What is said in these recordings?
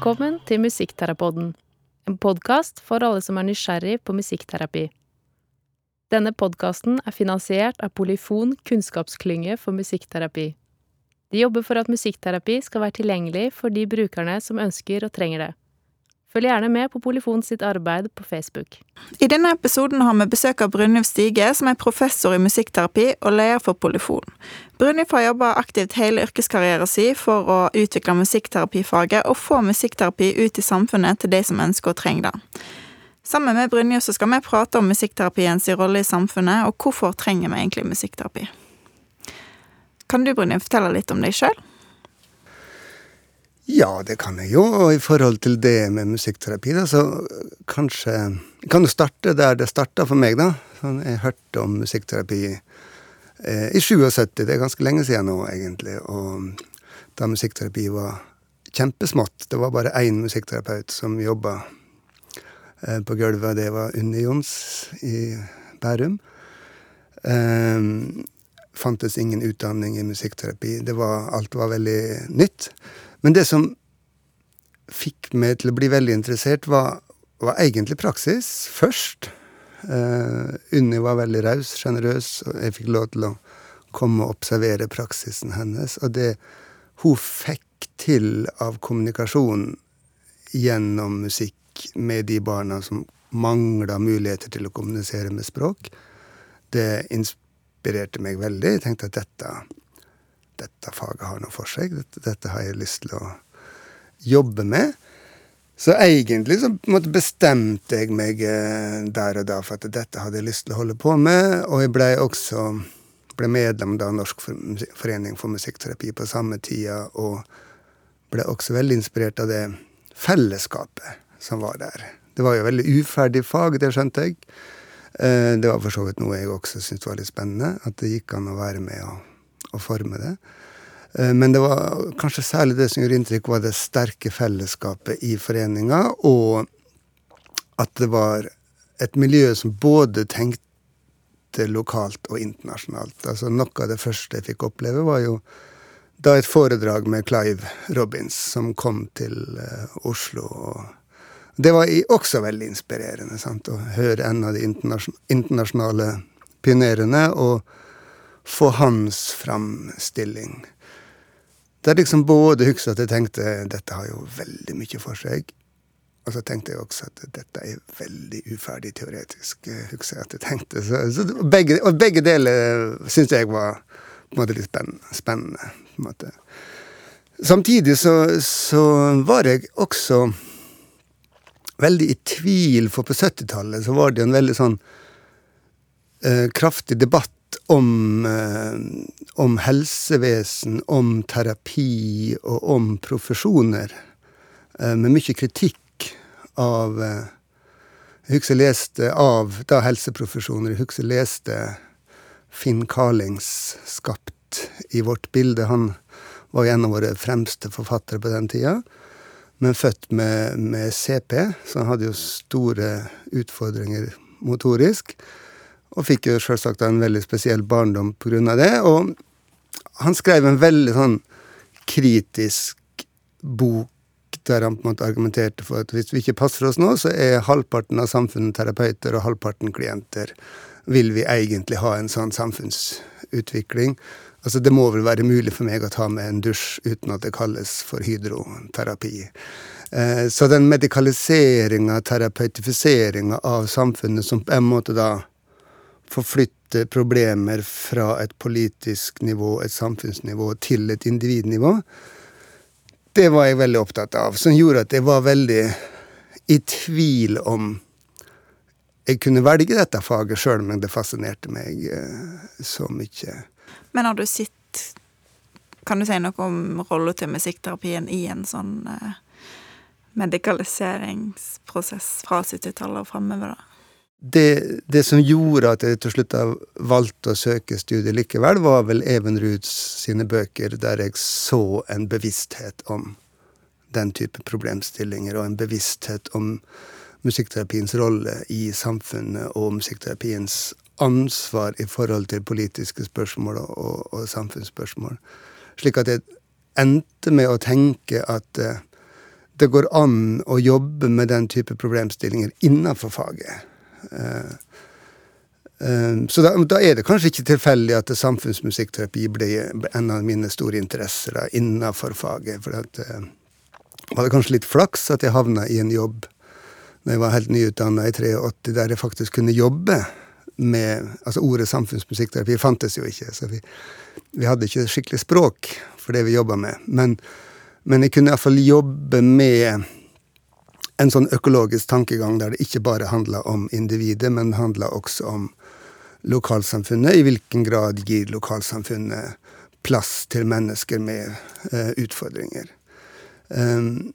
Velkommen til Musikkterapoden, en podkast for alle som er nysgjerrig på musikkterapi. Denne podkasten er finansiert av Polyfon kunnskapsklynge for musikkterapi. De jobber for at musikkterapi skal være tilgjengelig for de brukerne som ønsker og trenger det. Følg gjerne med på Polyfon sitt arbeid på Facebook. I denne episoden har vi besøk av Brynjulf Stige, som er professor i musikkterapi og leder for Polyfon. Brynjulf har jobba aktivt hele yrkeskarrieren sin for å utvikle musikkterapifaget og få musikkterapi ut i samfunnet til de som ønsker og trenger det. Sammen med Brynjulf skal vi prate om musikkterapiens rolle i samfunnet, og hvorfor trenger vi egentlig musikkterapi. Kan du Brynjulf, fortelle litt om deg sjøl? Ja, det kan jeg jo. Og i forhold til det med musikkterapi, da, så kanskje kan jo starte der det starta for meg, da. Sånn, jeg hørte om musikkterapi eh, i 77. Det er ganske lenge siden nå, egentlig. Og da musikkterapi var kjempesmått. Det var bare én musikkterapeut som jobba eh, på gulvet. Det var Unni Jons i Bærum. Eh, fantes ingen utdanning i musikkterapi. Var, alt var veldig nytt. Men det som fikk meg til å bli veldig interessert, var, var egentlig praksis først. Uh, Unni var veldig raus, sjenerøs, og jeg fikk lov til å komme og observere praksisen hennes. Og det hun fikk til av kommunikasjon gjennom musikk med de barna som mangla muligheter til å kommunisere med språk, det inspirerte meg veldig. Jeg tenkte at dette dette faget har noe for seg. Dette, dette, har jeg lyst til å jobbe med. Så egentlig så bestemte jeg meg eh, der og da for at dette hadde jeg lyst til å holde på med. Og jeg ble også ble medlem av Norsk forening for musikkterapi på samme tida, og ble også veldig inspirert av det fellesskapet som var der. Det var jo veldig uferdig fag, det skjønte jeg. Eh, det var for så vidt noe jeg også syntes var litt spennende. At det gikk an å være med og å forme det. Eh, men det var kanskje særlig det som gjorde inntrykk, var det sterke fellesskapet i foreninga, og at det var et miljø som både tenkte lokalt og internasjonalt. Altså Noe av det første jeg fikk oppleve, var jo da et foredrag med Clive Robins, som kom til uh, Oslo. og Det var også veldig inspirerende sant? å høre en av de internasjonale pionerene. og få hans framstilling. Er liksom både husker at jeg tenkte dette har jo veldig mye for seg. Og så tenkte jeg også at dette er veldig uferdig teoretisk, eh, husker jeg at jeg tenkte. Så, så og begge deler syns jeg var på en måte litt spennende. spennende på en måte. Samtidig så, så var jeg også veldig i tvil, for på 70-tallet så var det en veldig sånn eh, kraftig debatt om, eh, om, helsevesen, om terapi og om profesjoner. Eh, med mye kritikk av eh, Jeg husker jeg leste av da helseprofesjoner. Jeg husker jeg leste Finn Carlings 'Skapt i vårt bilde'. Han var en av våre fremste forfattere på den tida. Men født med, med CP, så han hadde jo store utfordringer motorisk. Og fikk jo selvsagt en veldig spesiell barndom på grunn av det. Og han skrev en veldig sånn kritisk bok der han på en måte argumenterte for at hvis vi ikke passer oss nå, så er halvparten av samfunnet terapeuter og halvparten klienter. Vil vi egentlig ha en sånn samfunnsutvikling? Altså, det må vel være mulig for meg å ta med en dusj uten at det kalles for hydroterapi. Eh, så den medikaliseringa, terapeutifiseringa av samfunnet som på en måte da forflytte problemer fra et politisk nivå, et samfunnsnivå, til et individnivå, det var jeg veldig opptatt av. Som gjorde at jeg var veldig i tvil om jeg kunne velge dette faget, sjøl om det fascinerte meg eh, så mye. Men har du sett Kan du si noe om rolla til musikkterapien i en sånn eh, medikaliseringsprosess fra 70-tallet og framover, da? Det, det, som gjorde at jeg til slutt valgte å søke studiet likevel, var vel Even Ruuds sine bøker, der jeg så en bevissthet om den type problemstillinger, og en bevissthet om musikkterapiens rolle i samfunnet, og musikkterapiens ansvar i forhold til politiske spørsmål og, og samfunnsspørsmål. Slik at jeg endte med å tenke at uh, det går an å jobbe med den type problemstillinger innenfor faget. Uh, uh, så da, da, er det kanskje ikke tilfeldig at samfunnsmusikkterapi ble en av mine store interesser da, innenfor faget. For at, uh, var det kanskje litt flaks at jeg havna i en jobb når jeg var helt nyutdanna i 83, der jeg faktisk kunne jobbe med Altså, ordet samfunnsmusikkterapi fantes jo ikke, så vi, vi hadde ikke skikkelig språk for det vi jobba med. Men, men jeg kunne iallfall jobbe med en sånn økologisk tankegang der det ikke bare handla om individet, men handla også om lokalsamfunnet. I hvilken grad gir lokalsamfunnet plass til mennesker med uh, utfordringer. Um,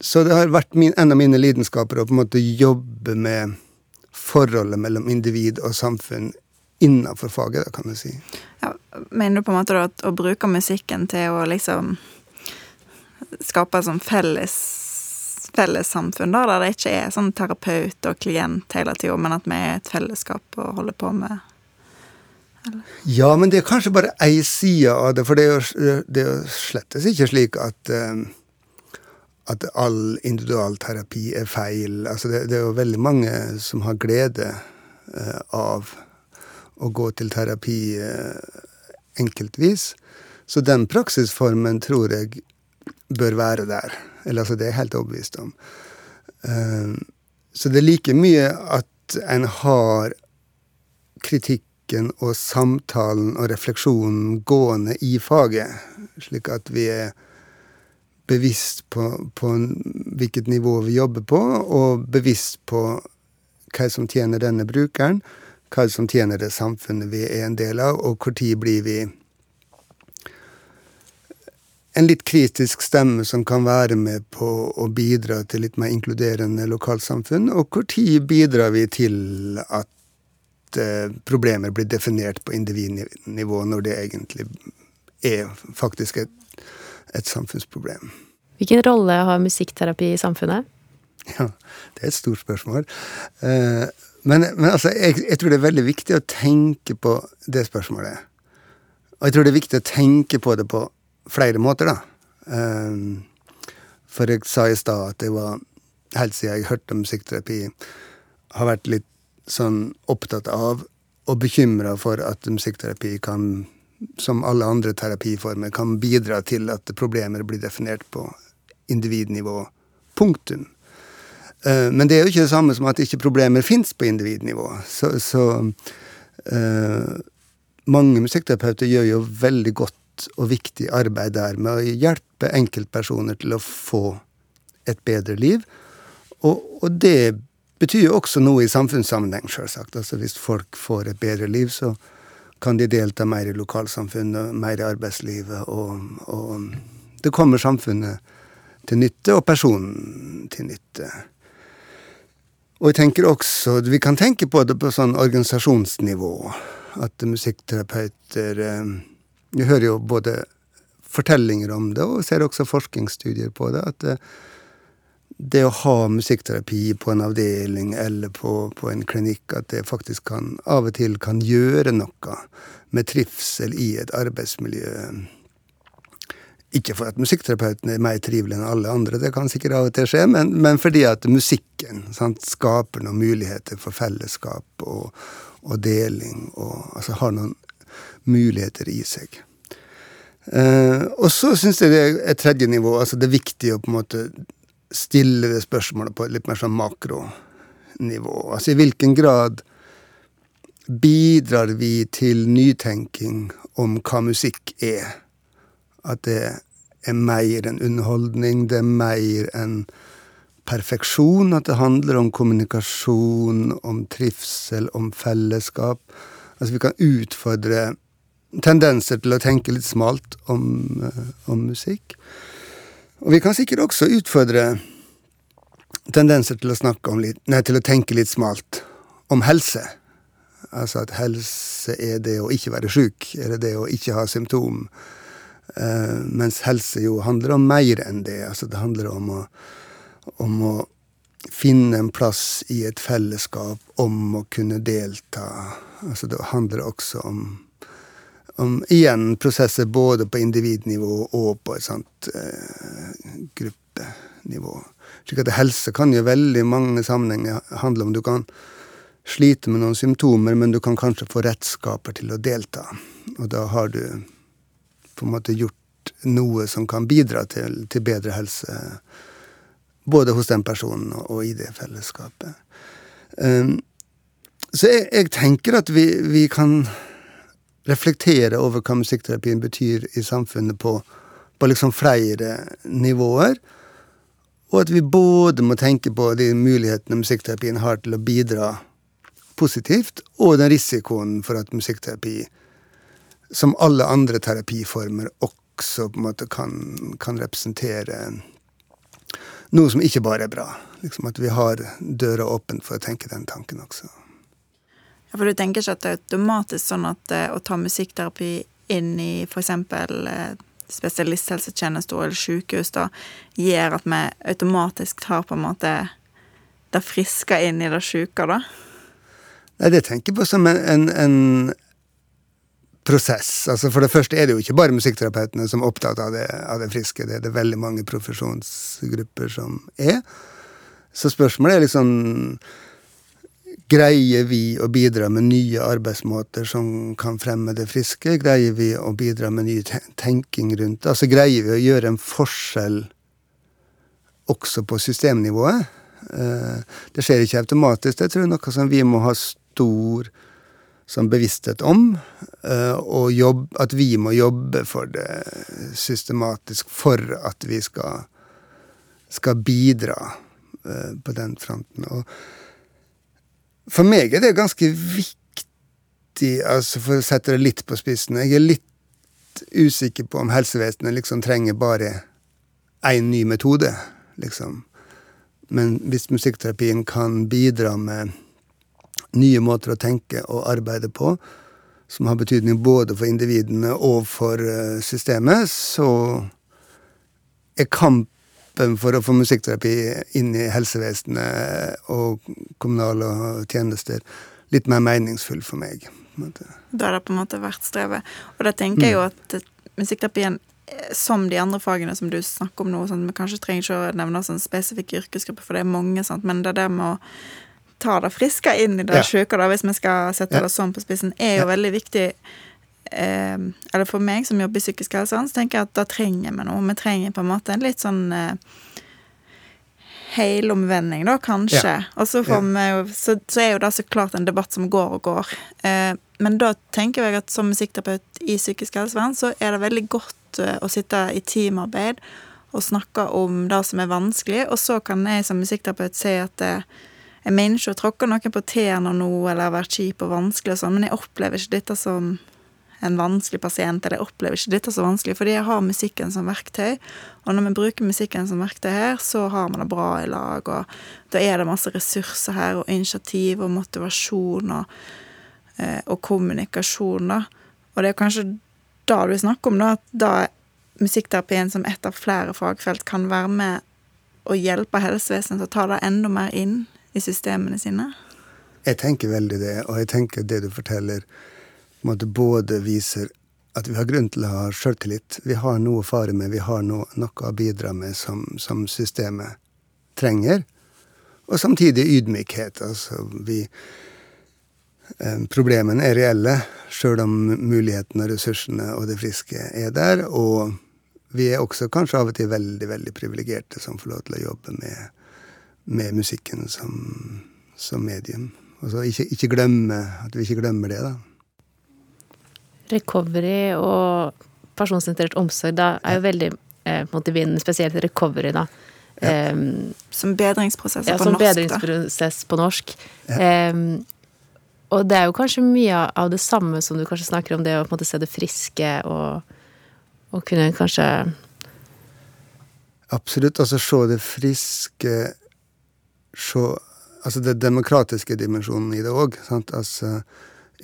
så det har vært min, en av mine lidenskaper å på en måte jobbe med forholdet mellom individ og samfunn innenfor faget, da, kan du si. Ja, mener du på en måte da at å bruke musikken til å liksom skape et sånn felles fellessamfunn, da, der det ikke er sånn terapeut og klient hele tida, men at vi er et fellesskap og holder på med eller? Ja, men det er kanskje bare ei side av det, for det er jo, det er jo slettes ikke slik at um, at all individualterapi er feil. Altså det, det, er jo veldig mange som har glede uh, av å gå til terapi uh, enkeltvis. Så den praksisformen tror jeg bør være der. Eller altså, det er jeg helt overbevist om. Uh, så det er like mye at en har kritikken og samtalen og refleksjonen gående i faget, slik at vi er bevisst på, på hvilket nivå vi jobber på, og bevisst på hva som tjener denne brukeren, hva som tjener det samfunnet vi er en del av, og når blir vi en litt kritisk stemme som kan være med på å bidra til litt mer inkluderende lokalsamfunn, og når bidrar vi til at eh, problemer blir definert på individnivå, når det egentlig er faktisk et et samfunnsproblem. Hvilken rolle har musikkterapi i samfunnet? Ja, det er et stort spørsmål. Eh, men, men altså, jeg, jeg, tror det er veldig viktig å tenke på det spørsmålet. Og jeg tror det er viktig å tenke på det på flere måter, da. Eh, for jeg sa i stad at jeg var, helt siden jeg hørte om musikkterapi, har vært litt sånn opptatt av og bekymra for at musikkterapi kan som alle andre terapiformer, kan bidra til at problemer blir definert på individnivå. Punktum. Eh, men det er jo ikke det samme som at ikke problemer fins på individnivå. Så, så uh, mange musikkterapeuter gjør jo veldig godt og viktig arbeid der med å hjelpe enkeltpersoner til å få et bedre liv. Og, og det betyr jo også noe i samfunnssammenheng, sjølsagt. Altså hvis folk får et bedre liv, så, kan de delta mer i lokalsamfunnet, mer i arbeidslivet, og, og det kommer samfunnet til nytte, og personen til nytte. Og jeg tenker også, Vi kan tenke på det på sånn organisasjonsnivå. At musikkterapeuter eh, Vi hører jo både fortellinger om det, og ser også forskningsstudier på det. At det, det å ha musikkterapi på en avdeling eller på, på, en klinikk, at det faktisk kan av og til kan gjøre noe med trivsel i et arbeidsmiljø. Ikke for at musikkterapeuten er mer trivelig enn alle andre, det kan sikkert av og til skje, men, men fordi at musikken sant, skaper noen muligheter for fellesskap og, og deling, og altså har noen muligheter i seg. Eh, og så syns jeg det er tredje nivå. altså Det er viktig å på en måte stille det spørsmålet på et litt mer sånn makronivå. Altså i hvilken grad bidrar vi til nytenking om hva musikk er? At det er mer enn underholdning, det er mer enn perfeksjon. At det handler om kommunikasjon, om trivsel, om fellesskap. Altså vi kan utfordre tendenser til å tenke litt smalt om, eh, om musikk. Og vi kan sikkert også utfordre tendenser til å, litt, nei, til å tenke litt smalt om helse. Altså at helse er det å ikke være sjuk, eller det å ikke ha symptom. Uh, mens helse jo handler om mer enn det. Altså det handler om å, om å finne en plass i et fellesskap, om å kunne delta. Altså det handler også om om igjen prosesser både på individnivå og på et sånt eh, gruppenivå. Slik at helse kan jo veldig mange sammenhenger handle om du kan slite med noen symptomer, men du kan kanskje få redskaper til å delta. Og da har du på en måte gjort noe som kan bidra til, til bedre helse. Både hos den personen og, i det fellesskapet. Um, så jeg, jeg, tenker at vi, vi, kan reflektere over hva musikkterapien betyr i samfunnet på, på liksom flere nivåer. Og at vi både må tenke på de mulighetene musikkterapien har til å bidra positivt, og den risikoen for at musikkterapi, som alle andre terapiformer, også på en måte kan, kan representere noe som ikke bare er bra. Liksom At vi har døra åpen for å tenke den tanken også. Ja, For du tenker ikke at det er automatisk sånn at eh, å ta musikkterapi inn i f.eks. Eh, spesialisthelsetjeneste eller sykehus da, gjør at vi automatisk tar på en måte det friske inn i det sjuke, da? Nei, det tenker jeg på som en, en, en, prosess. Altså For det første er det jo ikke bare musikkterapeutene som er opptatt av det, av det friske. Det er det veldig mange profesjonsgrupper som er. Så spørsmålet er liksom Greier vi å bidra med nye arbeidsmåter som kan fremme det friske? Greier vi å bidra med ny tenking rundt det? Altså greier vi å gjøre en forskjell også på systemnivået? Eh, det skjer ikke automatisk. Det tror jeg er noe som vi må ha stor som bevissthet om, eh, og jobb, at vi må jobbe for det systematisk for at vi skal, skal bidra eh, på den fronten. Og for meg er det ganske viktig, altså for å sette det litt på spissen Jeg er litt usikker på om helsevesenet liksom trenger bare én ny metode, liksom. Men hvis musikkterapien kan bidra med nye måter å tenke og arbeide på, som har betydning både for individene og for eh, systemet, så er kampen for å få musikkterapi inn i helsevesenet og kommunale tjenester litt mer meningsfull for meg. Da har det på en måte vært strevet. Og da tenker jeg jo mm. at musikkterapien eh, som de andre fagene som du snakker om nå, sånn, vi kanskje trenger ikke å nevne sånn spesifikke yrkesgrupper, for det er mange, sant? men det der med å ta det friske inn i det ja. sjuke, hvis vi skal sette ja. det sånn på spissen, er jo ja. veldig viktig. Eh, eller for meg som jobber i psykisk helsevern, så tenker jeg at da trenger vi noe. Vi trenger på en måte en litt sånn eh, helomvending, da, kanskje. Og så, jo, så, så, er jo det så klart en debatt som går og går. Eh, men da tenker jeg at som musikkterapeut i psykisk helsevern, så er det veldig godt eh, å sitte i teamarbeid og snakke om det som er vanskelig, og så kan jeg som musikkterapeut si at uh, jeg mener ikke å tråkke noen på tærne nå eller vært kjip og vanskelig og sånn, men jeg opplever ikke dette som en vanskelig pasient, eller jeg opplever ikke dette så vanskelig, fordi jeg har musikken som verktøy. Og når vi bruker musikken som verktøy her, så har vi det bra i lag, og da er det masse ressurser her, og initiativ og motivasjon og, eh, og kommunikasjon, da. Og det er kanskje da du snakker om, da, at da musikkterapien som ett av flere fagfelt kan være med og hjelpe helsevesenet til å ta det enda mer inn i systemene sine? Jeg tenker veldig det, og jeg tenker det du forteller, både viser at vi har grunn til å ha sjøltillit. Vi har noe å fare med, vi har noe, noe å bidra med som, som, systemet trenger. Og samtidig ydmykhet. Altså, vi eh, Problemene er reelle, sjøl om mulighetene, ressursene og det friske er der. Og vi er også kanskje av og til veldig, veldig privilegerte som får lov til å jobbe med med musikken som, som medium. Altså ikke, ikke glemme, at vi ikke glemmer det, da. Recovery og personsentrert omsorg da, er jo veldig eh, motiverende, spesielt recovery, da. Ja. Um, som bedringsprosess ja, på som norsk. bedringsprosess på norsk. Ja. Um, og det er jo kanskje mye av det samme som du kanskje snakker om, det å på en måte se det friske og, og kunne kanskje Absolutt. Altså se det friske se altså det demokratiske dimensjonen i det òg. Altså,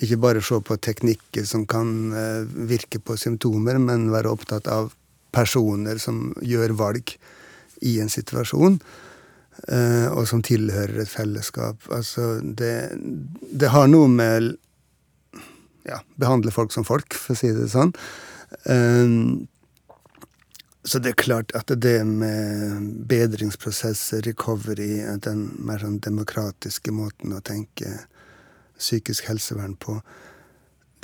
ikke bare se på teknikker som kan uh, virke på symptomer, men være opptatt av personer som gjør valg i en situasjon. Uh, og som tilhører et fellesskap. Altså, det, det har noe med ja, behandle folk som folk, for å si det sånn. Så det er klart at det med bedringsprosesser, recovery, den mer sånn demokratiske måten å tenke psykisk helsevern på,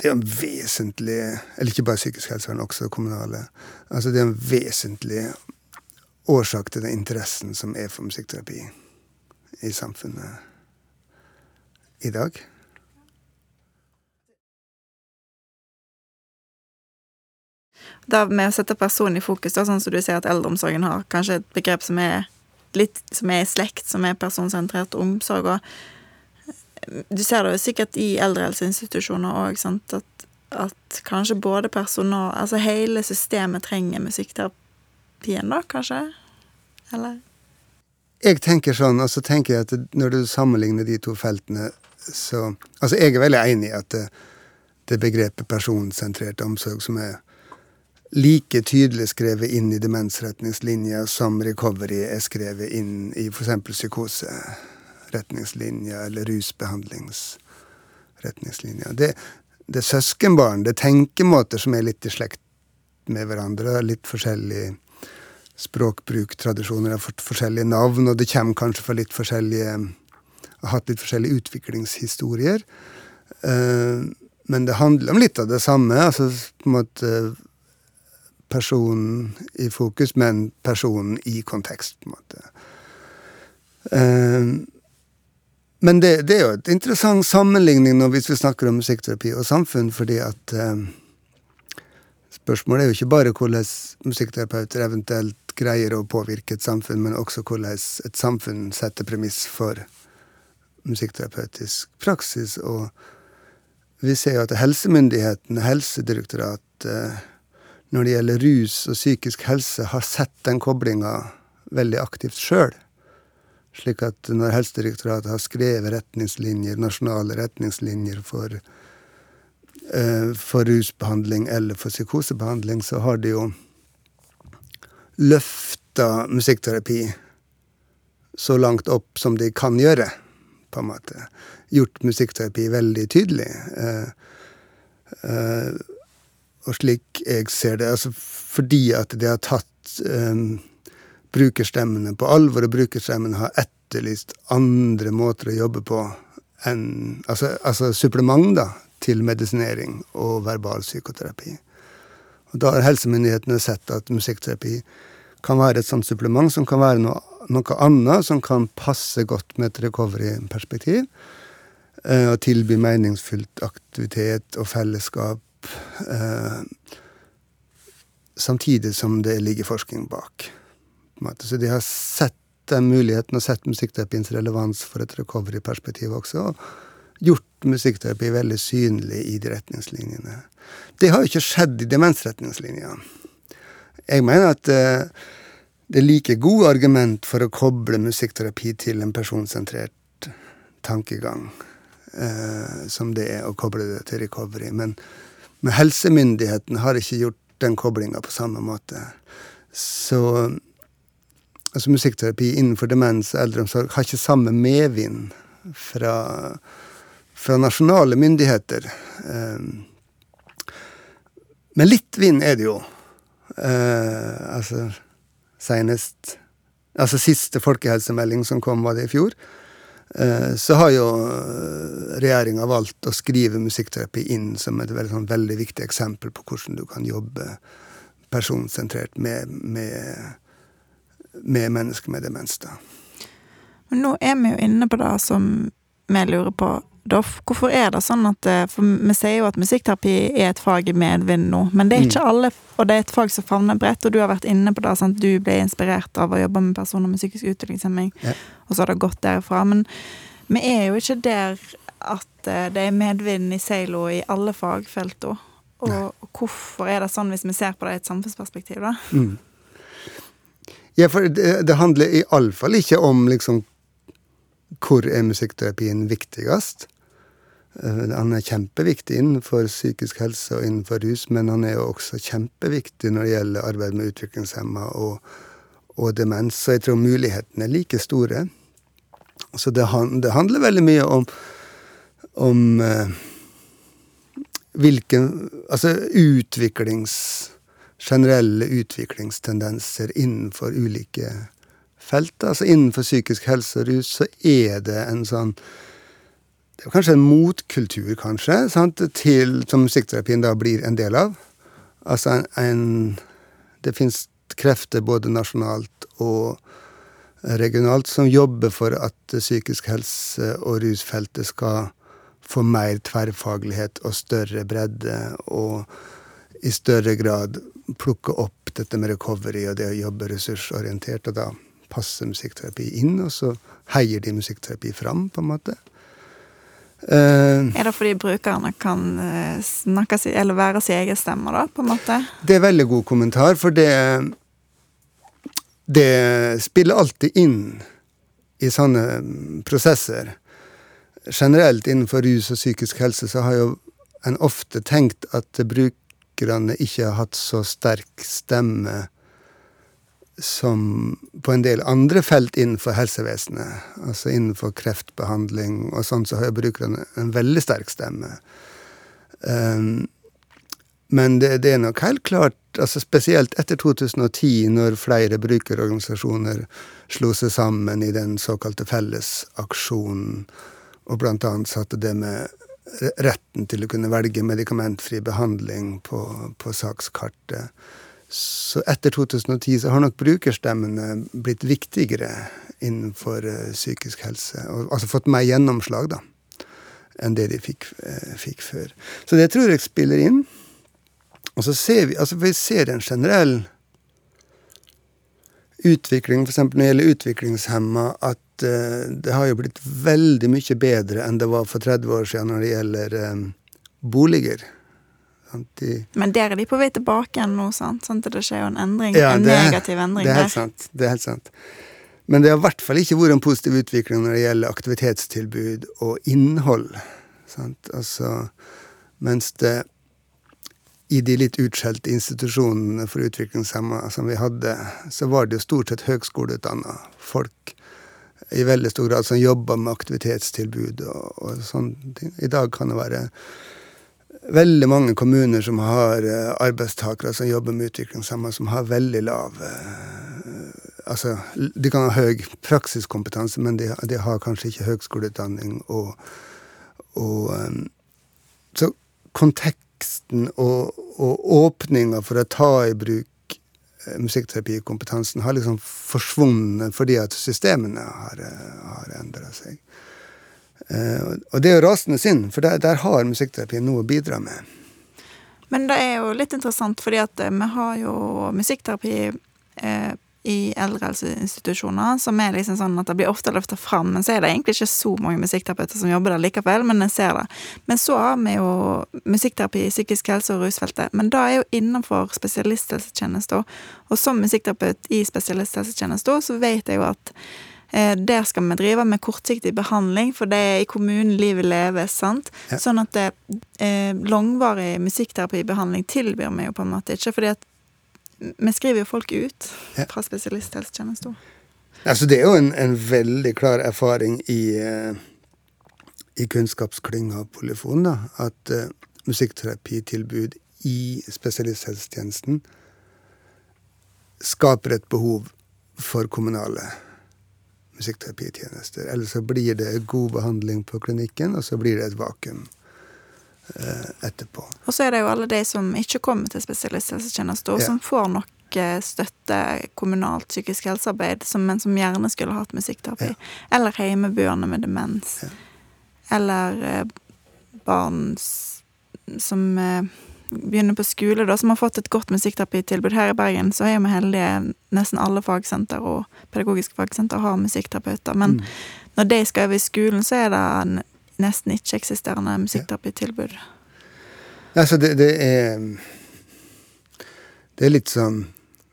det er en vesentlig Eller ikke bare psykisk helsevern, også kommunale. Altså det er en vesentlig årsak til den interessen som er for musikkterapi i samfunnet i dag. Det med å sette personen i fokus, da, sånn som du sier at eldreomsorgen har kanskje et begrep som er litt som er slekt, som er personsentrert omsorg. og Du ser det jo sikkert i eldrehelseinstitusjoner òg, at, at kanskje både personal Altså hele systemet trenger musikkterapien, da, kanskje? Eller? Jeg tenker sånn, og så tenker jeg at når du sammenligner de to feltene, så Altså, jeg er veldig enig i at det, det begrepet personsentrert omsorg som er like tydelig skrevet inn i demensretningslinja som recovery er skrevet inn i f.eks. psykoseretningslinja eller rusbehandlingsretningslinja. Det, det er søskenbarn, det er tenkemåter som er litt i slekt med hverandre. Litt forskjellig språkbruk, tradisjoner forskjellige navn, og det kommer kanskje fra litt forskjellige Har hatt litt forskjellige utviklingshistorier. Uh, men det handler om litt av det samme. altså på en måte personen i fokus, men personen i kontekst, på en måte. Uh, men det, det, er jo et interessant sammenligning nå hvis vi snakker om musikkterapi og samfunn, fordi at uh, Spørsmålet er jo ikke bare hvordan musikkterapeuter eventuelt greier å påvirke et samfunn, men også hvordan et samfunn setter premiss for musikkterapeutisk praksis. Og vi ser jo at helsemyndighetene, Helsedirektoratet, når det gjelder rus og psykisk helse, har sett den koblinga veldig aktivt sjøl. Slik at når Helsedirektoratet har skrevet retningslinjer, nasjonale retningslinjer for, uh, for rusbehandling eller for psykosebehandling, så har de jo løfta musikkterapi så langt opp som de kan gjøre, på en måte. Gjort musikkterapi veldig tydelig. Uh, og slik jeg ser det, altså fordi at de har tatt eh, brukerstemmene på alvor, og brukerstemmene har etterlyst andre måter å jobbe på enn Altså, altså supplement da, til medisinering og verbal psykoterapi. Og da har helsemyndighetene sett at musikkterapi kan være et sånt supplement som kan være noe, noe annet, som kan passe godt med et recovery-perspektiv. Eh, og tilby meningsfylt aktivitet og fellesskap eh, samtidig som det ligger forskning bak. Så de har sett den muligheten og sett musikkterapiens relevans for et recovery-perspektiv også. Og gjort musikkterapi veldig synlig i de retningslinjene. Det har jo ikke skjedd i demensretningslinja. Jeg mener at eh, det er like gode argument for å koble musikkterapi til en personsentrert tankegang eh, som det er å koble det til recovery. Men men helsemyndighetene har ikke gjort den koblinga på samme måte. Så altså musikkterapi innenfor demens og eldreomsorg har ikke samme medvind fra, fra nasjonale myndigheter. Um, men litt vind er det jo. Uh, altså senest Altså siste folkehelsemelding som kom, var det i fjor. Eh, så har jo eh, regjeringa valgt å skrive musikkterapi inn som et veldig, sånn, veldig viktig eksempel på hvordan du kan jobbe personsentrert med, med, med mennesker med demens. da. Men nå er vi jo inne på det som vi lurer på. Doff, hvorfor er det sånn at eh, For vi sier jo at musikkterapi er et fag i medvind nå, men det er ikke mm. alle, og det er et fag som favner bredt, og du har vært inne på det, sant? du ble inspirert av å jobbe med personer med psykisk utviklingshemming, ja. og så har det gått derfra. Men vi er jo ikke der at eh, det er medvind i seilo i alle fagfeltene. Og, og hvorfor er det sånn, hvis vi ser på det i et samfunnsperspektiv, da? Mm. Ja, for det, det handler iallfall ikke om liksom hvor er musikkterapien viktigst. Eh, han er kjempeviktig innenfor psykisk helse og innenfor rus, men han er jo også kjempeviktig når det gjelder arbeid med utviklingshemma og, og, demens. Så jeg tror mulighetene er like store. Så det, det handler veldig mye om, om eh, hvilken Altså utviklings generelle utviklingstendenser innenfor ulike felt. Altså innenfor psykisk helse og rus så er det en sånn Det er kanskje en motkultur, kanskje, sant, til, som musikkterapien da blir en del av. Altså en, en Det fins krefter både nasjonalt og regionalt som jobber for at psykisk helse og rusfeltet skal få mer tverrfaglighet og større bredde, og i større grad plukke opp dette med recovery og det å jobbe ressursorientert. Og da passer musikkterapi inn, og så heier de musikkterapi fram, på en måte. Uh, er det fordi brukerne kan eh, snakke si, eller være sin egen stemme, da, på en måte? Det er veldig god kommentar, for det Det spiller alltid inn i sånne prosesser. Generelt innenfor rus og psykisk helse så har jo en ofte tenkt at brukerne ikke har hatt så sterk stemme som på en del andre felt innenfor helsevesenet, altså innenfor kreftbehandling og sånn, så har brukerne en veldig sterk stemme. Um, men det, det, er nok helt klart, altså spesielt etter 2010, når flere brukerorganisasjoner slo seg sammen i den såkalte fellesaksjonen, og blant annet satte det med retten til å kunne velge medikamentfri behandling på, på sakskartet så etter 2010 så har nok brukerstemmene blitt viktigere innenfor uh, psykisk helse. Altså fått mer gjennomslag, da, enn det de fikk, uh, fikk, før. Så det tror jeg spiller inn. Og så ser vi altså vi ser en generell utvikling, f.eks. når det gjelder utviklingshemma, at uh, det har jo blitt veldig mye bedre enn det var for 30 år siden når det gjelder boliger. De, Men der er de på vei tilbake igjen nå, sant? Sånn at det skjer jo en endring, ja, en negativ endring det er helt Sant, det er helt sant. Men det har i hvert fall ikke vært en positiv utvikling når det gjelder aktivitetstilbud og innhold. Sant? Altså, mens det i de litt utskjelte institusjonene for utviklingshemma som vi hadde, så var det jo stort sett høgskoleutdanna folk i veldig stor grad som jobba med aktivitetstilbud og, og sånne ting. I dag kan det være veldig mange kommuner som har uh, arbeidstakere som jobber med utviklingshemmede, som har veldig lav uh, Altså, de kan ha høy praksiskompetanse, men de, de har kanskje ikke høgskoleutdanning og, og um, Så konteksten og, og åpninga for å ta i bruk uh, musikkterapikompetansen har liksom forsvunnet fordi at systemene har, har endra seg. Eh, og det er jo rasende synd, for der, der har musikkterapien noe å bidra med. Men det er jo litt interessant, fordi at eh, vi har jo musikkterapi eh, i eldrehelseinstitusjoner som er liksom sånn at det blir ofte løfta fram, men så er det egentlig ikke så mange musikkterapeuter som jobber der likevel, men en ser det. Men så har vi jo musikkterapi i psykisk helse og rusfeltet, men da er jo innenfor spesialisthelsetjenesten. Og som musikkterapeut i spesialisthelsetjenesten så vet jeg jo at der skal vi drive med kortsiktig behandling, for det er i kommunen livet leves. sant? Ja. Sånn at det, eh, langvarig musikkterapibehandling tilbyr vi jo på en måte ikke, fordi at vi skriver jo folk ut ja. fra spesialisthelsetjenesten. Altså, det er jo en, en veldig klar erfaring i, i kunnskapsklynga Polyfon, da, at uh, musikkterapitilbud i spesialisthelsetjenesten skaper et behov for kommunale musikkterapitjenester. Eller så blir det god behandling på klinikken, og så blir det et vakuum eh, etterpå. Og så er det jo alle de som ikke kommer til spesialisthelsetjenester, og ja. som får nok eh, støtte kommunalt psykisk helsearbeid, som, men som gjerne skulle hatt musikkterapi. Ja. Eller hjemmeboende med demens. Ja. Eller eh, barn som eh, begynner på skole, da, som har fått et godt musikkterapitilbud. Her i Bergen så er vi heldige. Nesten alle fagsenter og pedagogiske fagsenter har musikkterapeuter. Men mm. når de skal over i skolen, så er det nesten ikke-eksisterende musikkterapeutilbud. Ja. Altså, det, det, er Det er litt sånn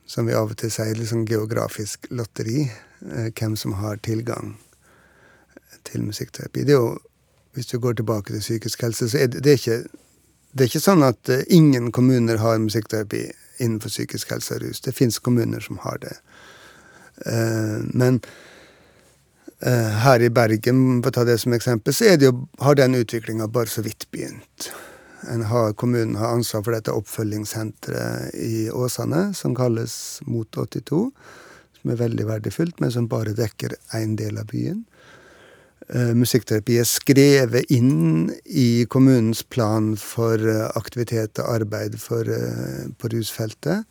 som vi av og til sier, litt sånn geografisk lotteri. Eh, hvem som har tilgang til musikkterapi. Det er jo, Hvis du går tilbake til psykisk helse, så er det, det er ikke det er ikke sånn at uh, ingen kommuner har musikkterapi innenfor psykisk helse og rus. Det fins kommuner som har det. Uh, men uh, her i Bergen, for å ta det som eksempel, så jo, har den utviklinga bare så vidt begynt. har, kommunen har ansvar for dette oppfølgingssenteret i Åsane, som kalles Mot 82. Som er veldig verdifullt, men som bare dekker én del av byen. Uh, musikkterapi er skrevet inn i kommunens plan for uh, aktivitet og arbeid for, uh, på rusfeltet,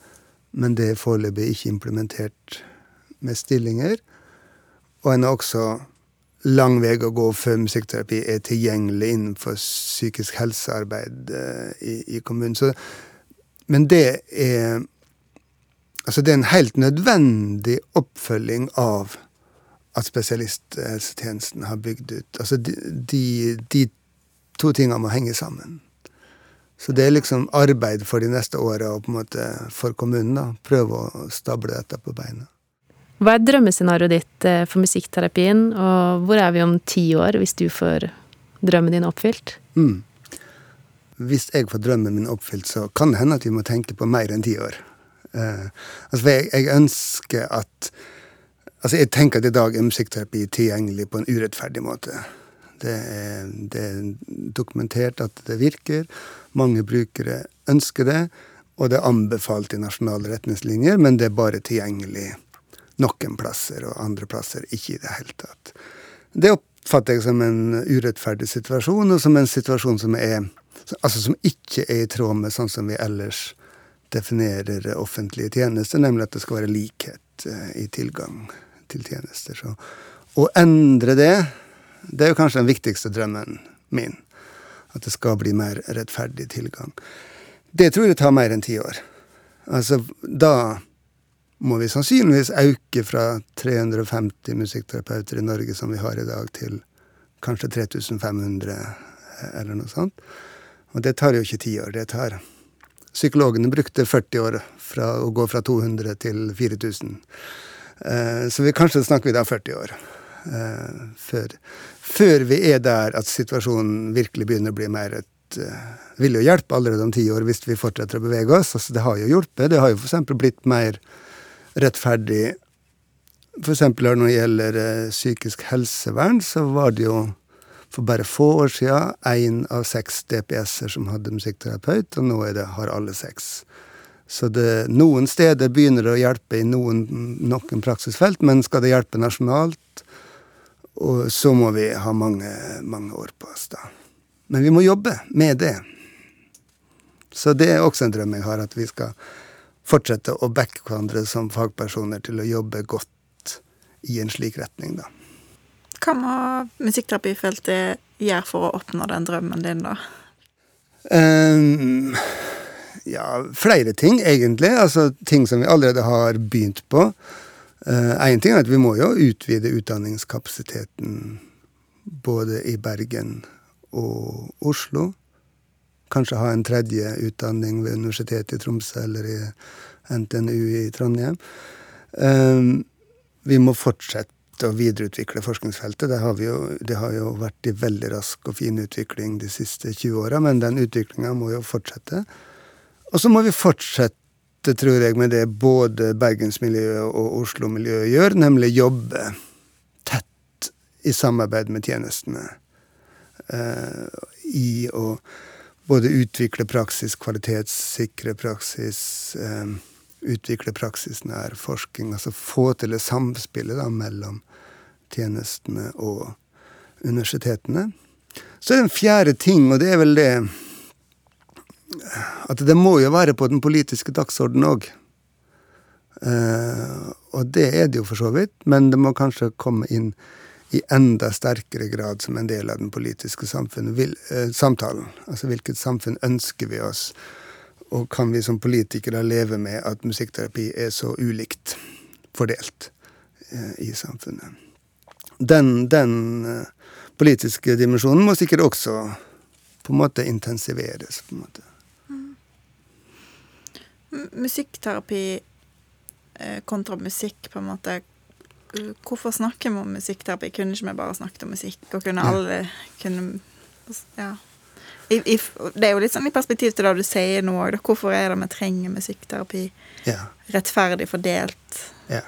men det er foreløpig ikke implementert med stillinger. Og en har også lang vei å gå før musikkterapi er tilgjengelig innenfor psykisk helsearbeid i, i, kommunen. Så, men det er Altså, det er en helt nødvendig oppfølging av at spesialisthelsetjenesten har bygd ut. Altså, de, de, de to tingene må henge sammen. Så det er liksom arbeid for de neste åra og på en måte for kommunen. da, Prøve å stable dette på beina. Hva er drømmescenarioet ditt eh, for musikkterapien, og hvor er vi om ti år, hvis du får drømmen din oppfylt? Mm. Hvis jeg får drømmen min oppfylt, så kan det hende at vi må tenke på mer enn ti år. Uh, altså, jeg, jeg, ønsker at Altså, jeg tenker at i dag er musikkterapi tilgjengelig på en urettferdig måte. Det er, det er dokumentert at det virker. Mange brukere ønsker det, og det er anbefalt i nasjonale retningslinjer, men det er bare tilgjengelig noen plasser, og andre plasser ikke i det hele tatt. Det oppfatter jeg som en urettferdig situasjon, og som en situasjon som, er, altså som ikke er i tråd med sånn som vi ellers definerer offentlige tjenester, nemlig at det skal være likhet eh, i tilgang til tjenester. Så å endre det, det er jo kanskje den viktigste drømmen min. At det skal bli mer rettferdig tilgang. Det tror jeg tar mer enn ti år. Altså, da må vi sannsynligvis øke fra 350 musikkterapeuter i Norge som vi har i dag, til kanskje 3500, eh, eller noe sånt. Og det tar jo ikke ti år. Det tar Psykologene brukte 40 år fra å gå fra 200 til 4000. Eh, så vi, kanskje snakker vi da 40 år. Eh, før, før, vi er der at situasjonen virkelig begynner å bli mer et Vil jo hjelpe allerede om ti år hvis vi fortsetter å bevege oss. Altså, det har jo hjulpet. Det har jo f.eks. blitt mer rettferdig. F.eks. når det gjelder eh, psykisk helsevern, så var det jo for bare få år siden én av seks DPS-er som hadde musikkterapeut, og nå er det, har alle seks. Så det, noen steder begynner det å hjelpe i noen, noen praksisfelt, men skal det hjelpe nasjonalt, og så må vi ha mange, mange år på oss, da. Men vi må jobbe med det. Så det er også en drøm jeg har, at vi skal fortsette å backe hverandre som fagpersoner til å jobbe godt i en slik retning, da. Hva må musikkterapifeltet gjøre for å oppnå den drømmen din, da? Um, ja, flere ting, egentlig. Altså ting som vi allerede har begynt på. Én uh, ting er at vi må jo utvide utdanningskapasiteten både i Bergen og Oslo. Kanskje ha en tredje utdanning ved Universitetet i Tromsø eller i NTNU i Trondheim. Uh, vi må fortsette å videreutvikle forskningsfeltet. Det har, jo, det har jo vært i veldig rask og fin utvikling de siste 20 åra, men den utviklinga må jo fortsette. Og så må vi fortsette, tror jeg, med det både bergensmiljøet og Oslo-miljøet gjør, nemlig jobbe tett i samarbeid med tjenestene. Uh, I å både utvikle praksis, kvalitetssikre praksis, uh, utvikle praksisnær forskning. Altså få til det samspillet da, mellom tjenestene og universitetene. Så er det en fjerde ting, og det er vel det at det må jo være på den politiske dagsordenen òg. Eh, og det er det jo for så vidt, men det må kanskje komme inn i enda sterkere grad som en del av den politiske vil, eh, samtalen. Altså hvilket samfunn ønsker vi oss, og kan vi som politikere leve med at musikkterapi er så ulikt fordelt eh, i samfunnet. Den, den politiske dimensjonen må sikkert også på en måte intensiveres. på en måte. Musikkterapi eh, kontra musikk, på en måte Hvorfor snakker vi om musikkterapi? Kunne ikke vi bare snakket om musikk? Og kunne alle kunne Ja. I, i, det er jo litt sånn i perspektiv til det du sier nå òg. Hvorfor er det vi trenger musikkterapi ja. rettferdig fordelt? Ja.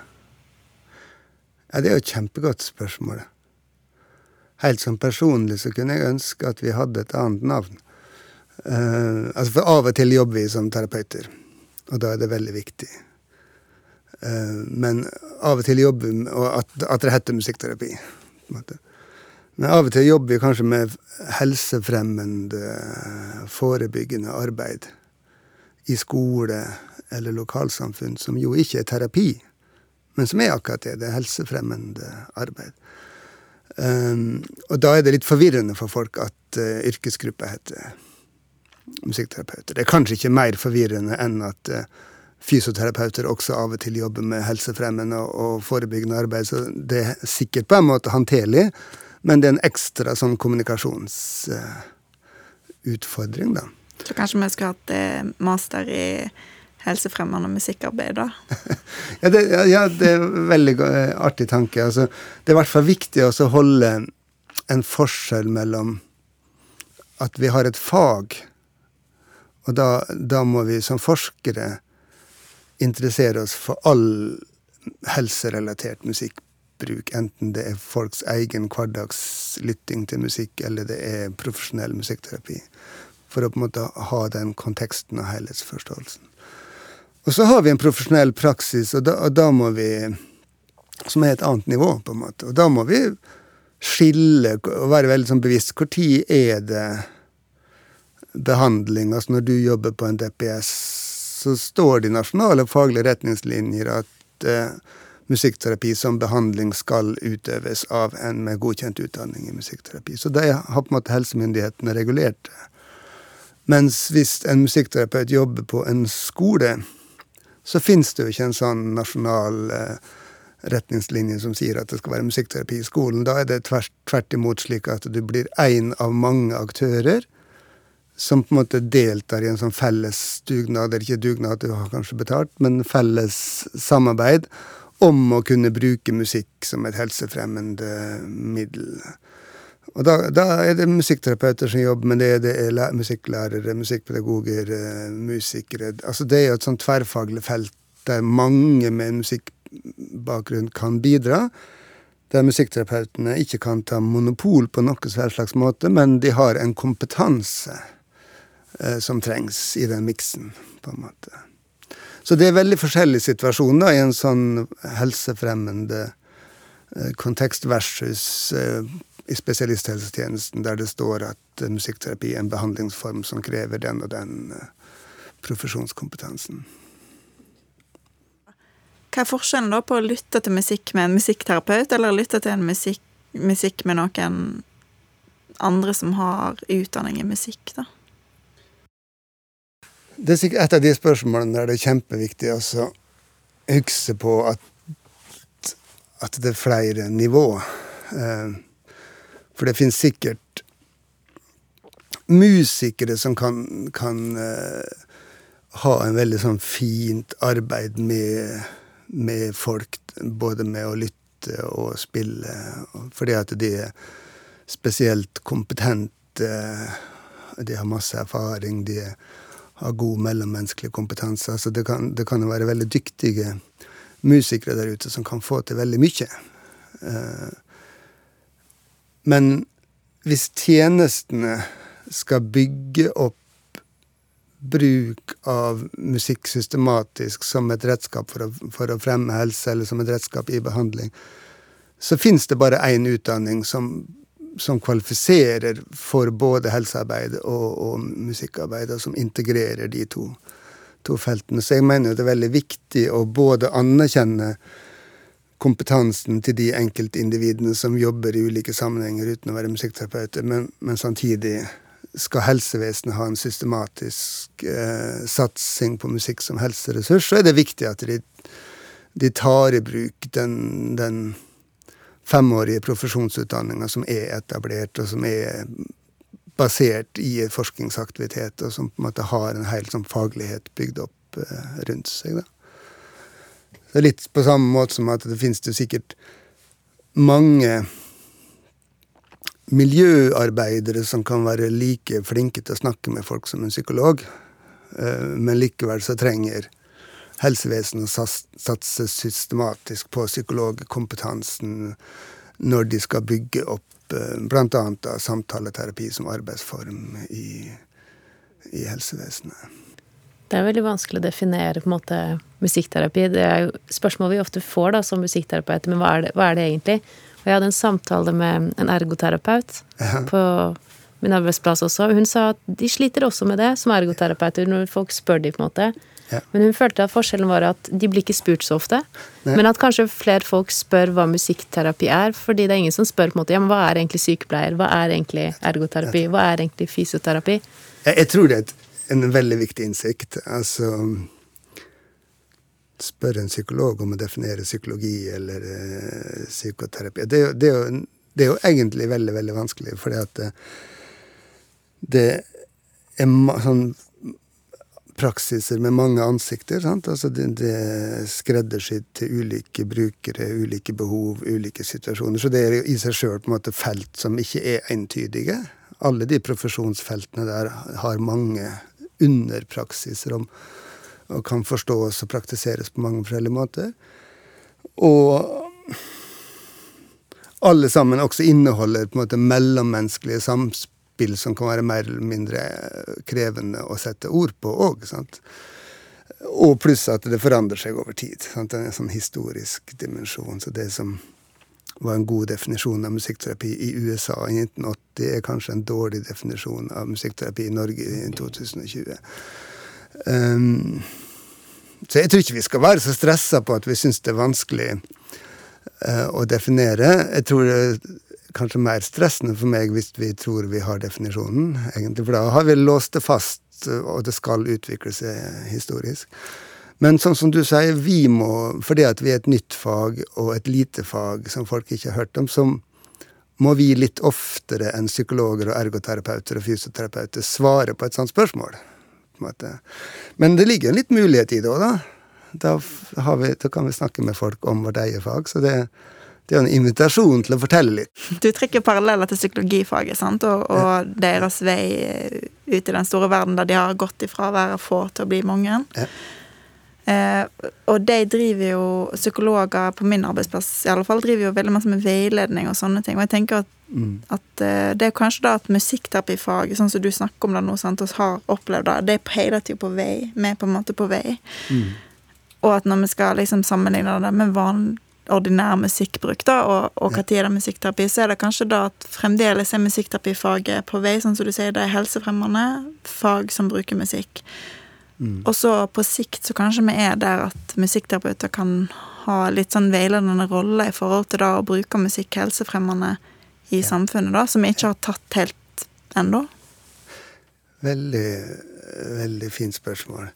ja. Det er jo et kjempegodt spørsmål. Helt sånn personlig så kunne jeg ønske at vi hadde et annet navn. Uh, altså for Av og til jobber vi som terapeuter, og da er det veldig viktig. Uh, men av og til jobber vi og at, at det heter musikkterapi. Men av og til jobber vi kanskje med helsefremmende, forebyggende arbeid i skole eller lokalsamfunn, som jo ikke er terapi, men som er akkurat det. Det er helsefremmende arbeid. Um, og da er det litt forvirrende for folk at uh, yrkesgruppa heter musikkterapeuter. Det er kanskje ikke mer forvirrende enn at uh, fysioterapeuter også av og til jobber med helsefremmende og, forebyggende arbeid, så det er sikkert på en måte håndterlig, men det er en ekstra sånn kommunikasjonsutfordring, uh, da. Så kanskje vi skulle hatt master i helsefremmende musikkarbeid, da? ja, det, ja, det, er en veldig artig tanke. Altså, det er i hvert fall viktig å holde en forskjell mellom at vi har et fag, og da, da må vi som forskere interessere oss for all helserelatert musikkbruk, enten det er folks egen hverdagslytting til musikk, eller det er profesjonell musikkterapi. For å på en måte ha den konteksten og helhetsforståelsen. Og så har vi en profesjonell praksis, og da, og da, må vi Som er et annet nivå, på en måte. Og da må vi skille og være veldig sånn bevisst. Når er det behandling? Altså når du jobber på en DPS, så står det i nasjonale faglige retningslinjer at eh, musikkterapi som behandling skal utøves av en med godkjent utdanning i musikkterapi. Så det har på en måte helsemyndighetene regulert. Mens hvis en musikkterapeut jobber på en skole, så fins det jo ikke en sånn nasjonal eh, retningslinje som sier at det skal være musikkterapi i skolen. Da er det tvert, tvert imot slik at du blir én av mange aktører som på en måte deltar i en sånn felles dugnad, eller ikke dugnad, du har kanskje betalt, men felles samarbeid om å kunne bruke musikk som et helsefremmende middel. Og da, da, er det musikkterapeuter som jobber med det, det er musikklærere, musikkpedagoger, eh, musikere Altså det er jo et sånn tverrfaglig felt der mange med musikkbakgrunn kan bidra. Der musikkterapeutene ikke kan ta monopol på noe slags måte, men de har en kompetanse som trengs i den miksen, på en måte. Så det er veldig forskjellige situasjoner i en sånn helsefremmende eh, kontekst versus eh, i spesialisthelsetjenesten der det står at musikkterapi er en behandlingsform som krever den og den profesjonskompetansen. Hva er forskjellen da på å lytte til musikk med en musikkterapeut, eller lytte til en musikk, musikk med noen andre som har utdanning i musikk, da? Det er sikkert et av de spørsmålene der det er kjempeviktig å huske på at, at det er flere nivåer. Uh, for det finnes sikkert musikere som kan, kan uh, ha en veldig sånn fint arbeid med, med, folk, både med å lytte og spille, fordi at de er spesielt kompetente. De har masse erfaring, de har god mellommenneskelig kompetanse. Altså det kan, det kan være veldig dyktige musikere der ute som kan få til veldig mye. Uh, men hvis tjenestene skal bygge opp bruk av musikk systematisk som et redskap for å, for å fremme helse, eller som et redskap i behandling, så fins det bare én utdanning som, som, kvalifiserer for både helsearbeid og, og musikkarbeid, og som integrerer de to, to feltene. Så jeg mener det er veldig viktig å både anerkjenne kompetansen til de enkeltindividene som jobber i ulike sammenhenger uten å være musikkterapeuter, men, men samtidig skal helsevesenet ha en systematisk eh, satsing på musikk som helseressurs, så er det viktig at de, de tar i bruk den, den femårige profesjonsutdanninga som er etablert, og som er basert i forskningsaktivitet, og som på en måte har en hel sånn faglighet bygd opp eh, rundt seg. da. Er litt på samme måte som at det finnes det sikkert mange miljøarbeidere som kan være like flinke til å snakke med folk som en psykolog, eh, men likevel så trenger helsevesenet satser satse systematisk på psykologkompetansen når de skal bygge opp eh, bl.a. samtaleterapi som arbeidsform i i helsevesenet. Det er veldig vanskelig å definere på en måte musikkterapi. Det er jo spørsmål vi ofte får da som musikkterapeuter, men hva er, det, hva er det egentlig? Og jeg hadde en samtale med en ergoterapeut Ja. på min arbeidsplass også. Hun sa at de sliter også med det som ergoterapeuter, når folk spør de på en måte. Ja. Men hun følte at forskjellen var at de blir ikke spurt så ofte. Nei. Men at kanskje flere folk spør hva musikkterapi er, fordi det er ingen som spør på en måte, ja, men hva er egentlig sykepleier, hva er egentlig ergoterapi, hva er egentlig fysioterapi? Jeg, jeg tror det er en veldig viktig innsikt. Altså Spørre en psykolog om å definere psykologi eller eh, psykoterapi det, er jo- det, er jo, det er jo egentlig veldig, veldig vanskelig, fordi at det, det er sånn praksiser med mange ansikter. sant? Altså det, det er skreddersydd til ulike brukere, ulike behov, ulike situasjoner. Så det er i seg sjøl felt som ikke er entydige. Alle de profesjonsfeltene der har mange underpraksiser om, og kan forstås og praktiseres på mange forskjellige måter. Og alle sammen også inneholder på en måte mellommenneskelige samspill som kan være mer eller mindre krevende å sette ord på òg. Og pluss at det forandrer seg over tid. Sant? En sånn historisk dimensjon. Så det som var en god definisjon av musikkterapi i USA i 1980, er kanskje en dårlig definisjon av musikkterapi i Norge i 2020. Um, så jeg tror ikke vi skal være så stressa på at vi syns det er vanskelig uh, å definere. Jeg tror det kanskje mer stressende for meg hvis vi tror vi har definisjonen, egentlig. For da har vi låst det fast, eh, og det skal utvikle seg historisk. Men sånn som du sier, vi må, fordi at vi er et nytt fag og et lite fag som folk ikke har hørt om, så må vi litt oftere enn psykologer og ergoterapeuter og fysioterapeuter svare på et sånt spørsmål. Men det ligger en litt mulighet i det òg, da. Da, vi, da kan vi snakke med folk om vårt eget fag. Så det, det er jo en invitasjon til å fortelle litt. Du trekker paralleller til psykologifaget sant? Og, og deres vei ut i den store verden der de har gått ifra å være få til å bli mange. Ja. Eh, og de driver jo, psykologer på min arbeidsplass i alle fall, driver jo veldig masse med veiledning og sånne ting. Og jeg tenker at, Mm. at eh, det er kanskje da at musikkterapifaget, sånn som du snakker om det nå, sant, og har opplevd det, det er hele tida på vei. Vi er på en måte på vei. Mm. Og at når vi skal liksom sammenligne det med van, ordinær musikkbruk, da, og, og hva tid er det musikkterapi, så er det kanskje da at fremdeles er musikkterapifaget på vei, sånn som du sier, det er helsefremmende fag som bruker musikk. Mm. Og så på sikt så kanskje vi er der at musikkterapeuter kan ha litt sånn veiledende rolle i forhold til da å bruke musikk helsefremmende i samfunnet, da, som vi ikke har tatt helt ennå. Veldig, veldig fint spørsmål.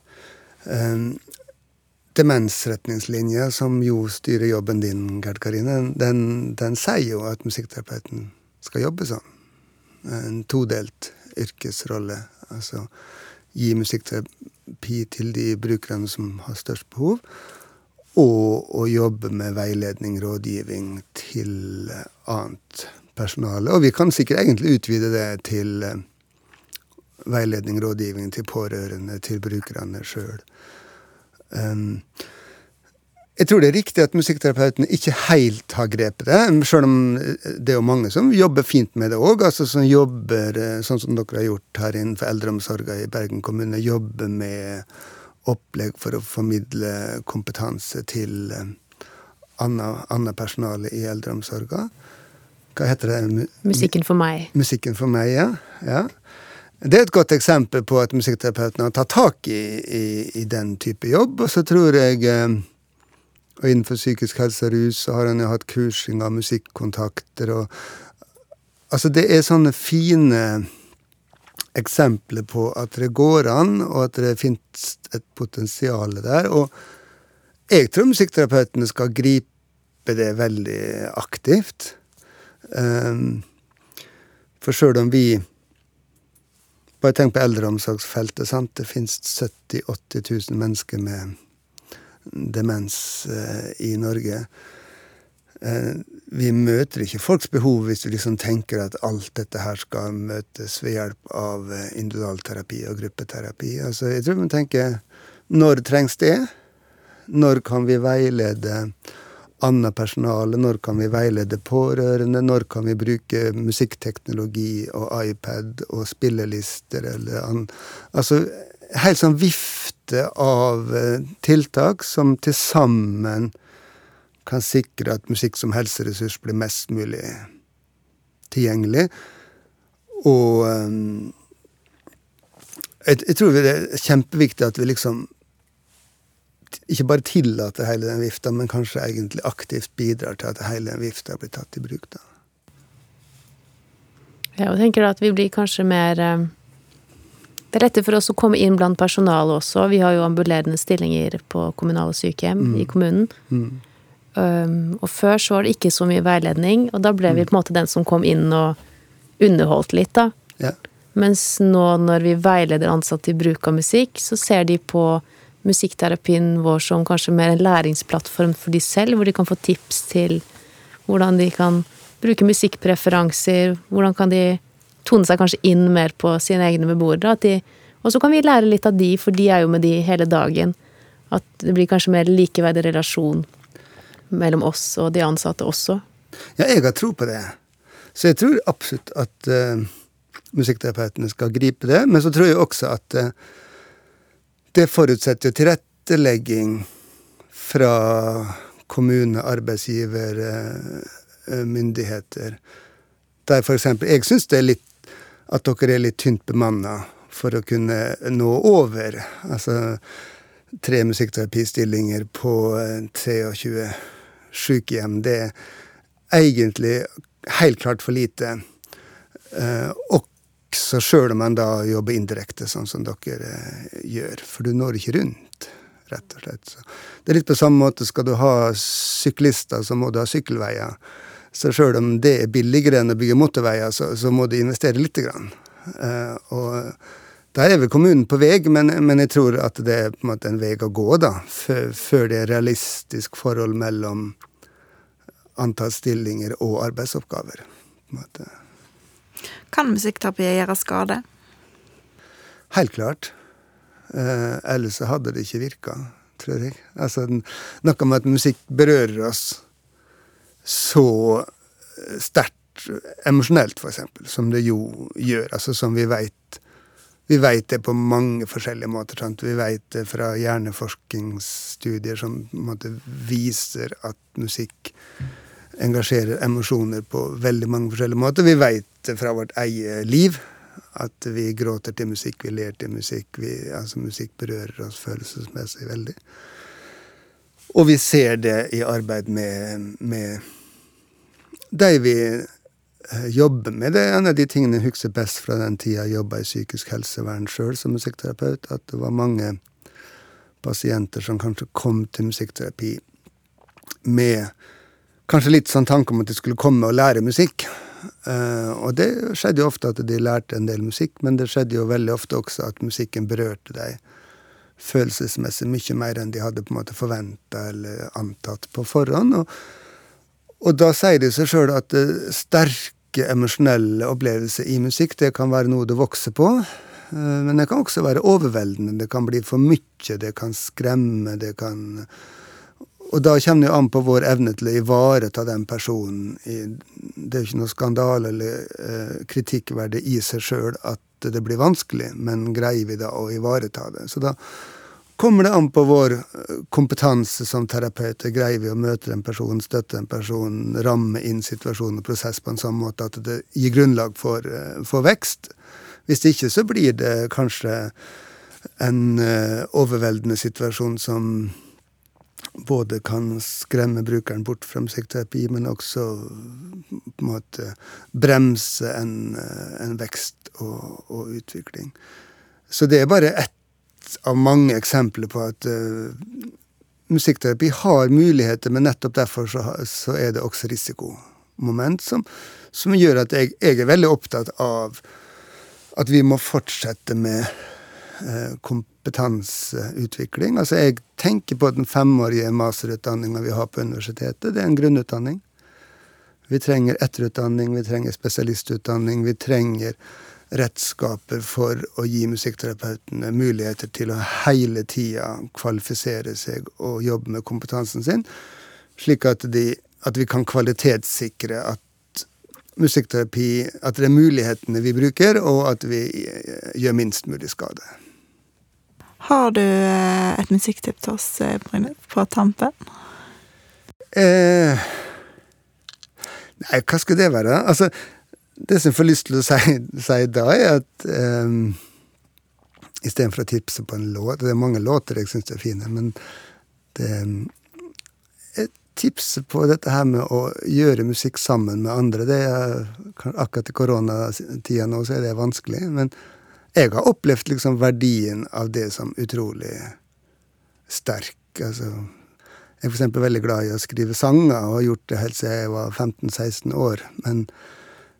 Um, demensretningslinja, som jo styrer jobben din, Gerd Karine, den, den sier jo at musikkterapeuten skal jobbe sånn. En todelt yrkesrolle. Altså gi musikkterapi til de brukerne som har størst behov, og å jobbe med veiledning, rådgivning til annet personale. Og vi kan sikkert egentlig utvide det til eh, veiledning, rådgivning til pårørende, til brukerne sjøl. Jeg tror det er riktig at musikkterapeutene ikke helt har grepet det, sjøl om det er jo mange som jobber fint med det òg. Altså som jobber, eh, sånn som dere har gjort her innenfor eldreomsorga i Bergen kommune, jobber med opplegg for å formidle kompetanse til eh, annet personale i eldreomsorga. Hva heter det? Musikken for meg. Musikken for meg, ja. ja. Det er et godt eksempel på at musikkterapeuten har tatt tak i, i, i den type jobb. Og så tror jeg eh, Og innenfor psykisk helse og rus så har han jo hatt kursing av musikkontakter og Altså, det er sånne fine eksempler på at det går an, og at det fins et potensial der. Og jeg tror musikkterapeutene skal gripe det veldig aktivt. Um, for sjøl om vi Bare tenk på eldreomsorgsfeltet. sant? Det fins 70 000-80 000 mennesker med demens eh, i Norge. Eh, vi møter ikke folks behov hvis vi liksom tenker at alt dette her skal møtes ved hjelp av eh, individualterapi og gruppeterapi. Altså, jeg tror vi tenker når trengs det? Når kan vi veilede annet personale, når kan vi veilede pårørende, når kan vi bruke musikkteknologi og iPad og spillelister eller an, Altså helt sånn vifte av eh, tiltak som til sammen kan sikre at musikk som helseressurs blir mest mulig tilgjengelig. Og um, jeg, jeg, tror det er kjempeviktig at vi liksom ikke bare tillater hele den vifta, men kanskje egentlig aktivt bidrar til at hele den vifta blir tatt i bruk. da. Ja, og tenker at vi blir kanskje mer um det er lettere for oss å komme inn blant personalet også. Vi har jo ambulerende stillinger på kommunale sykehjem mm. i kommunen. Mm. Um, og før så var det ikke så mye veiledning, og da ble vi mm. på en måte den som kom inn og underholdt litt, da. Ja. Mens nå når vi veileder ansatte i bruk av musikk, så ser de på musikkterapien vår som kanskje mer en læringsplattform for de selv, hvor de kan få tips til hvordan de kan bruke musikkpreferanser, hvordan kan de tone seg kanskje inn mer på sine egne beboere. Og så kan vi lære litt av de, for de er jo med de hele dagen. At det blir kanskje mer likeverdig relasjon mellom oss og de ansatte også. Ja, jeg har tro på det. Så jeg tror absolutt at uh, musikkterapeutene skal gripe det. Men så tror jeg også at uh, det forutsetter jo tilrettelegging fra kommune, arbeidsgiver, uh, myndigheter. Der for eksempel Jeg syns det er litt at dere er litt tynt bemanna for å kunne nå over. Altså tre musikkterapistillinger på 23 eh, sykehjem. Det er egentlig helt klart for lite. Eh, også sjøl om man da jobber indirekte, sånn som dere eh, gjør. For du når ikke rundt, rett og slett. Så det er litt på samme måte. Skal du ha syklister, så må du ha sykkelveier. Så sjøl om det er billigere enn å bygge motorveier, så, så må du investere lite grann. Uh, og der er vel kommunen på vei, men, men, jeg tror at det er på en måte en vei å gå, da, før det er realistisk forhold mellom antall stillinger og arbeidsoppgaver. på en måte. Kan musikkterapi gjøre skade? Helt klart. Eh, ellers hadde det ikke virka, tror jeg. Altså, noe med at musikk berører oss så eh, sterkt emosjonelt, for eksempel, som det jo gjør. Altså som vi veit Vi veit det på mange forskjellige måter. Sant? Vi veit det fra hjerneforskningsstudier som måte, viser at musikk engasjerer emosjoner på veldig mange forskjellige måter. Vi veit fra vårt eget liv. At vi gråter til musikk, vi ler til musikk. Vi, altså Musikk berører oss følelsesmessig veldig. Og vi ser det i arbeid med, med de vi eh, jobber med. Det er en av de tingene jeg husker best fra den tida jeg jobba i psykisk helsevern sjøl som musikkterapeut, at det var mange pasienter som kanskje kom til musikkterapi med kanskje litt sånn tanke om at de skulle komme og lære musikk. Uh, og det skjedde jo ofte at de lærte en del musikk, men det skjedde jo veldig ofte også at musikken berørte deg følelsesmessig mye mer enn de hadde på en måte forventa eller antatt på forhånd. Og, og da sier det seg sjøl at uh, sterke emosjonelle opplevelser i musikk, det kan være noe du vokser på. Uh, men det kan også være overveldende. Det kan bli for mye, det kan skremme, det kan Og da kommer det jo an på vår evne til å ivareta den personen. det er jo ikke noe skandale eller uh, kritikkverdig i seg sjøl at det blir vanskelig, men greier vi da å ivareta det? Så da kommer det an på vår eh, kompetanse som terapeuter. Greier vi å møte den personen, støtte den personen, ramme inn situasjonen og prosess på en sånn måte at det gir grunnlag for, eh, for vekst? Hvis ikke så blir det kanskje en overveldende situasjon som både kan skremme brukeren bort fra musikkterapi, men også på en måte bremse en, en vekst og, og, utvikling. Så det er bare ett av mange eksempler på at uh, musikkterapi har muligheter, men nettopp derfor så, så er det også risikomoment som, som gjør at jeg, jeg, er veldig opptatt av at vi må fortsette med uh, kompetanseutvikling. Altså jeg tenker på den femårige masterutdanninga vi har på universitetet. Det er en grunnutdanning. Vi trenger etterutdanning, vi trenger spesialistutdanning, vi trenger redskaper for å gi musikkterapeutene muligheter til å hele tida kvalifisere seg og jobbe med kompetansen sin. slik at, de, at vi kan kvalitetssikre at musikkterapi At det er mulighetene vi bruker, og at vi eh, gjør minst mulig skade. Har du eh, et musikktipp til oss, eh, på tampen? Eh, nei, hva skal det være? Altså, det som jeg får lyst til å si, si da, er at eh, istedenfor å tipse på en låt Det er mange låter jeg syns er fine, men det Jeg tipser på dette her med å gjøre musikk sammen med andre. Det er, akkurat i koronatida nå så er det vanskelig, men jeg har opplevd liksom verdien av det som utrolig sterk. Altså, jeg er eksempel veldig glad i å skrive sanger, og har gjort det helt siden jeg var 15-16 år. Men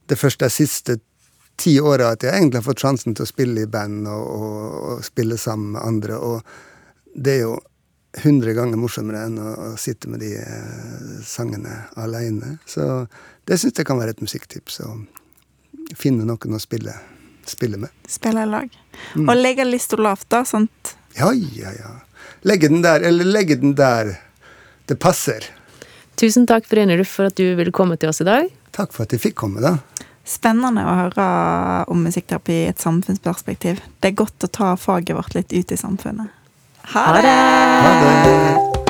det første de siste ti åra at jeg egentlig har fått sjansen til å spille i band og, og, og spille sammen med andre. Og det er jo hundre ganger morsommere enn å, å sitte med de eh, sangene aleine. Så det syns jeg kan være et musikktips. Å finne noen å spille, spille med. Spille i lag. Mm. Og legge lista lavt, da. sant? Ja, ja, ja. Legge den der, eller legge den der det passer. Tusen takk, Brynulf, for at du ville komme til oss i dag. Takk for at jeg fikk komme, da. Spennende å høre om musikkterapi i et samfunnsperspektiv. Det er godt å ta faget vårt litt ut i samfunnet. Ha det! Ha det.